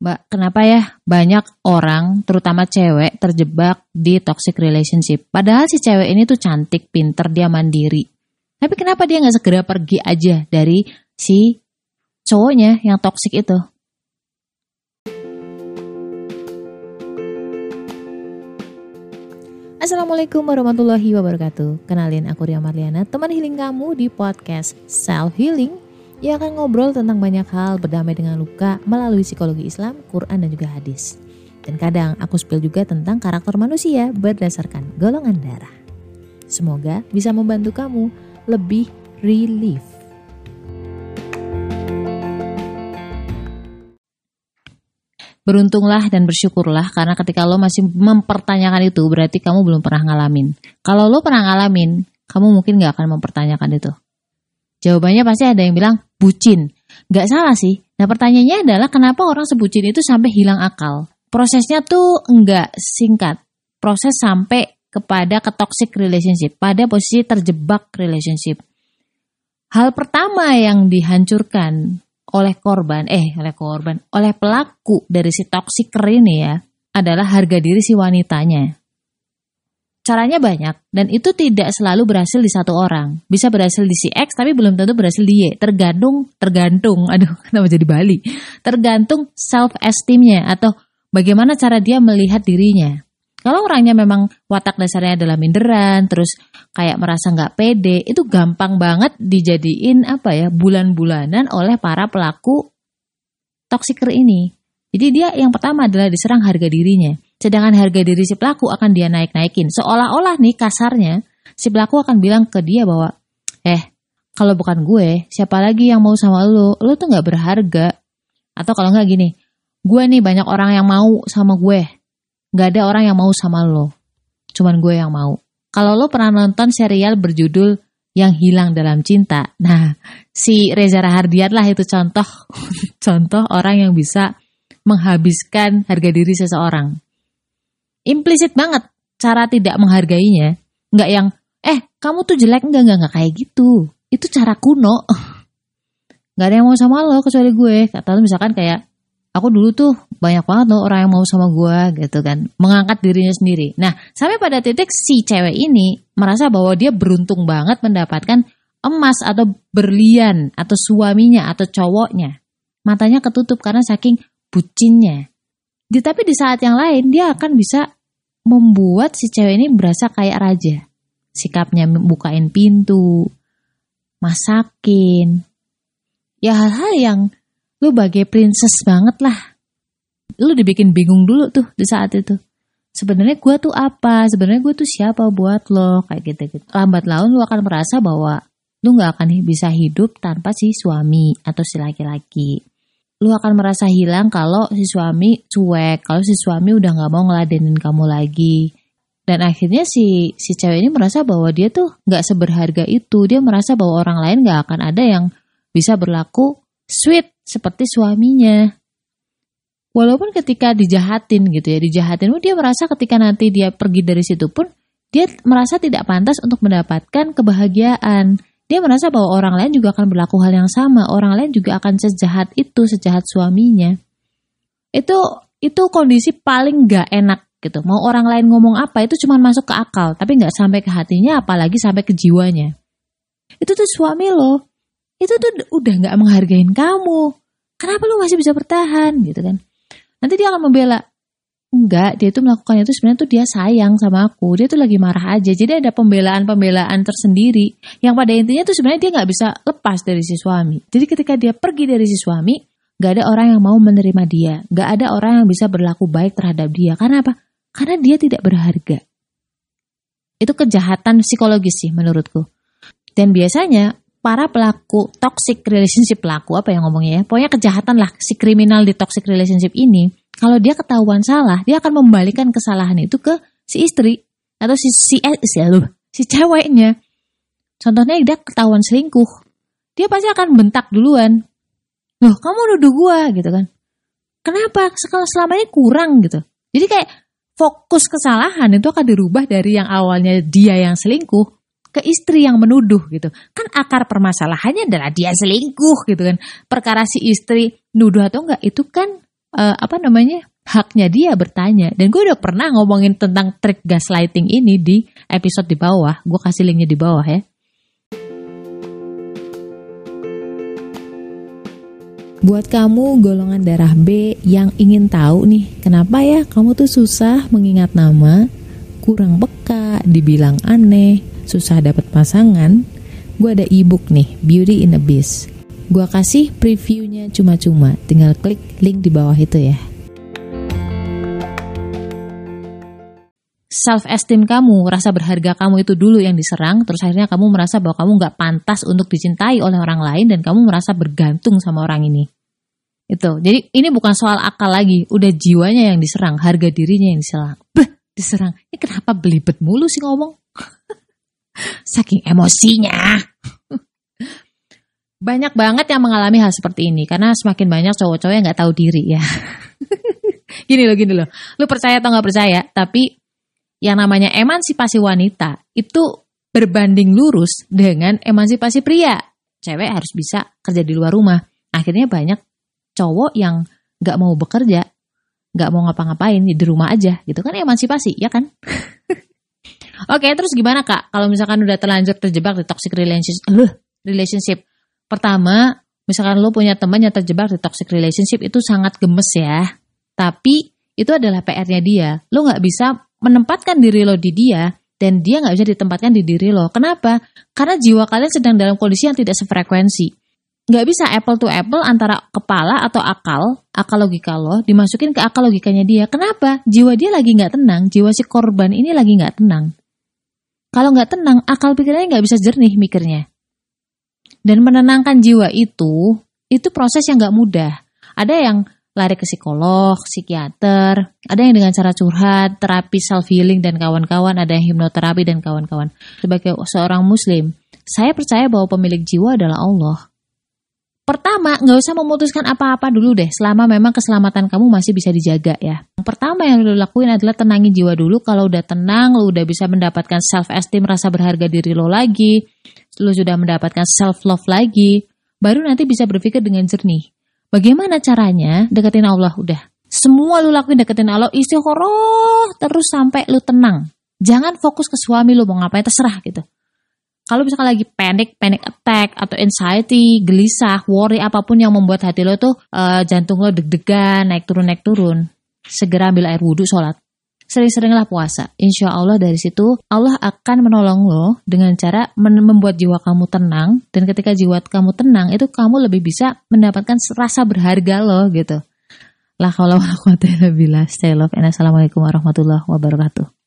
Mbak, kenapa ya banyak orang, terutama cewek, terjebak di toxic relationship? Padahal si cewek ini tuh cantik, pinter, dia mandiri. Tapi kenapa dia nggak segera pergi aja dari si cowoknya yang toxic itu? Assalamualaikum warahmatullahi wabarakatuh. Kenalin aku Ria Marliana, teman healing kamu di podcast Self Healing ia akan ngobrol tentang banyak hal berdamai dengan luka melalui psikologi Islam, Quran dan juga hadis. Dan kadang aku spill juga tentang karakter manusia berdasarkan golongan darah. Semoga bisa membantu kamu lebih relief. Beruntunglah dan bersyukurlah karena ketika lo masih mempertanyakan itu berarti kamu belum pernah ngalamin. Kalau lo pernah ngalamin, kamu mungkin gak akan mempertanyakan itu. Jawabannya pasti ada yang bilang bucin. Gak salah sih. Nah pertanyaannya adalah kenapa orang sebucin itu sampai hilang akal? Prosesnya tuh enggak singkat. Proses sampai kepada ke toxic relationship, pada posisi terjebak relationship. Hal pertama yang dihancurkan oleh korban, eh oleh korban, oleh pelaku dari si toxic ini ya, adalah harga diri si wanitanya. Caranya banyak dan itu tidak selalu berhasil di satu orang. Bisa berhasil di si X tapi belum tentu berhasil di Y. Tergantung, tergantung. Aduh, kenapa jadi Bali? Tergantung self esteemnya atau bagaimana cara dia melihat dirinya. Kalau orangnya memang watak dasarnya adalah minderan, terus kayak merasa nggak pede, itu gampang banget dijadiin apa ya bulan-bulanan oleh para pelaku toksiker ini. Jadi dia yang pertama adalah diserang harga dirinya. Sedangkan harga diri si pelaku akan dia naik-naikin. Seolah-olah nih kasarnya, si pelaku akan bilang ke dia bahwa, eh, kalau bukan gue, siapa lagi yang mau sama lo? Lo tuh gak berharga. Atau kalau nggak gini, gue nih banyak orang yang mau sama gue. Gak ada orang yang mau sama lo. Cuman gue yang mau. Kalau lo pernah nonton serial berjudul Yang Hilang Dalam Cinta. Nah, si Reza Rahardian lah itu contoh contoh orang yang bisa menghabiskan harga diri seseorang implisit banget cara tidak menghargainya. Nggak yang, eh kamu tuh jelek, enggak, enggak, enggak kayak gitu. Itu cara kuno. Nggak ada yang mau sama lo kecuali gue. Kata lo misalkan kayak, aku dulu tuh banyak banget loh orang yang mau sama gue gitu kan. Mengangkat dirinya sendiri. Nah, sampai pada titik si cewek ini merasa bahwa dia beruntung banget mendapatkan emas atau berlian atau suaminya atau cowoknya. Matanya ketutup karena saking bucinnya. Di, tapi di saat yang lain dia akan bisa membuat si cewek ini berasa kayak raja. Sikapnya bukain pintu, masakin. Ya hal-hal yang lu bagai princess banget lah. Lu dibikin bingung dulu tuh di saat itu. Sebenarnya gue tuh apa? Sebenarnya gue tuh siapa buat lo? Kayak gitu-gitu. Lambat laun lu akan merasa bahwa lu gak akan bisa hidup tanpa si suami atau si laki-laki lu akan merasa hilang kalau si suami cuek, kalau si suami udah nggak mau ngeladenin kamu lagi. Dan akhirnya si si cewek ini merasa bahwa dia tuh nggak seberharga itu. Dia merasa bahwa orang lain nggak akan ada yang bisa berlaku sweet seperti suaminya. Walaupun ketika dijahatin gitu ya, dijahatin dia merasa ketika nanti dia pergi dari situ pun dia merasa tidak pantas untuk mendapatkan kebahagiaan dia merasa bahwa orang lain juga akan berlaku hal yang sama. Orang lain juga akan sejahat itu, sejahat suaminya. Itu itu kondisi paling gak enak gitu. Mau orang lain ngomong apa itu cuma masuk ke akal, tapi nggak sampai ke hatinya, apalagi sampai ke jiwanya. Itu tuh suami lo, itu tuh udah nggak menghargain kamu. Kenapa lo masih bisa bertahan gitu kan? Nanti dia akan membela, Enggak, dia itu melakukan itu sebenarnya tuh dia sayang sama aku. Dia tuh lagi marah aja. Jadi ada pembelaan-pembelaan tersendiri. Yang pada intinya tuh sebenarnya dia nggak bisa lepas dari si suami. Jadi ketika dia pergi dari si suami, nggak ada orang yang mau menerima dia. Nggak ada orang yang bisa berlaku baik terhadap dia. Karena apa? Karena dia tidak berharga. Itu kejahatan psikologis sih menurutku. Dan biasanya para pelaku toxic relationship pelaku apa yang ngomongnya ya pokoknya kejahatan lah si kriminal di toxic relationship ini kalau dia ketahuan salah, dia akan membalikan kesalahan itu ke si istri atau si si eh, si, si ceweknya. Contohnya dia ketahuan selingkuh, dia pasti akan bentak duluan. Loh, kamu nuduh gua gitu kan. Kenapa? Sekarang selama ini kurang gitu. Jadi kayak fokus kesalahan itu akan dirubah dari yang awalnya dia yang selingkuh ke istri yang menuduh gitu. Kan akar permasalahannya adalah dia selingkuh gitu kan. Perkara si istri nuduh atau enggak itu kan uh, apa namanya haknya dia bertanya. Dan gue udah pernah ngomongin tentang trik gaslighting ini di episode di bawah. Gue kasih linknya di bawah ya. Buat kamu golongan darah B yang ingin tahu nih, kenapa ya kamu tuh susah mengingat nama, kurang peka, dibilang aneh, susah dapat pasangan, gue ada ebook nih, Beauty in a Beast. Gue kasih previewnya cuma-cuma, tinggal klik link di bawah itu ya. self esteem kamu, rasa berharga kamu itu dulu yang diserang, terus akhirnya kamu merasa bahwa kamu nggak pantas untuk dicintai oleh orang lain dan kamu merasa bergantung sama orang ini. Itu. Jadi ini bukan soal akal lagi, udah jiwanya yang diserang, harga dirinya yang diserang. Beh, diserang. Ini kenapa belibet mulu sih ngomong? Saking emosinya. Banyak banget yang mengalami hal seperti ini karena semakin banyak cowok-cowok yang nggak tahu diri ya. gini loh, gini loh. Lu percaya atau nggak percaya, tapi yang namanya emansipasi wanita itu berbanding lurus dengan emansipasi pria. Cewek harus bisa kerja di luar rumah. Akhirnya banyak cowok yang gak mau bekerja, gak mau ngapa-ngapain di rumah aja gitu kan emansipasi ya kan? Oke terus gimana kak kalau misalkan udah terlanjur terjebak di toxic relationship? Uh, relationship pertama misalkan lo punya teman yang terjebak di toxic relationship itu sangat gemes ya. Tapi itu adalah PR-nya dia. Lo nggak bisa menempatkan diri lo di dia dan dia nggak bisa ditempatkan di diri lo. Kenapa? Karena jiwa kalian sedang dalam kondisi yang tidak sefrekuensi. Nggak bisa apple to apple antara kepala atau akal, akal logika lo, dimasukin ke akal logikanya dia. Kenapa? Jiwa dia lagi nggak tenang, jiwa si korban ini lagi nggak tenang. Kalau nggak tenang, akal pikirannya nggak bisa jernih mikirnya. Dan menenangkan jiwa itu, itu proses yang nggak mudah. Ada yang lari ke psikolog, psikiater, ada yang dengan cara curhat, terapi self healing dan kawan-kawan, ada yang hipnoterapi dan kawan-kawan. Sebagai seorang muslim, saya percaya bahwa pemilik jiwa adalah Allah. Pertama, nggak usah memutuskan apa-apa dulu deh, selama memang keselamatan kamu masih bisa dijaga ya. Yang pertama yang lo lakuin adalah tenangin jiwa dulu. Kalau udah tenang, lo udah bisa mendapatkan self esteem, rasa berharga diri lo lagi, lo sudah mendapatkan self love lagi, baru nanti bisa berpikir dengan jernih Bagaimana caranya deketin Allah udah? Semua lu lakuin deketin Allah istikharah terus sampai lu tenang. Jangan fokus ke suami lu mau ngapain terserah gitu. Kalau misalkan lagi panic, panic attack atau anxiety, gelisah, worry apa pun yang membuat hati lo tuh uh, jantung lo deg-degan, naik turun naik turun, segera ambil air wudhu sholat sering-seringlah puasa. Insya Allah dari situ Allah akan menolong lo dengan cara membuat jiwa kamu tenang dan ketika jiwa kamu tenang itu kamu lebih bisa mendapatkan rasa berharga lo gitu. Lah kalau aku Stay love and assalamualaikum warahmatullahi wabarakatuh.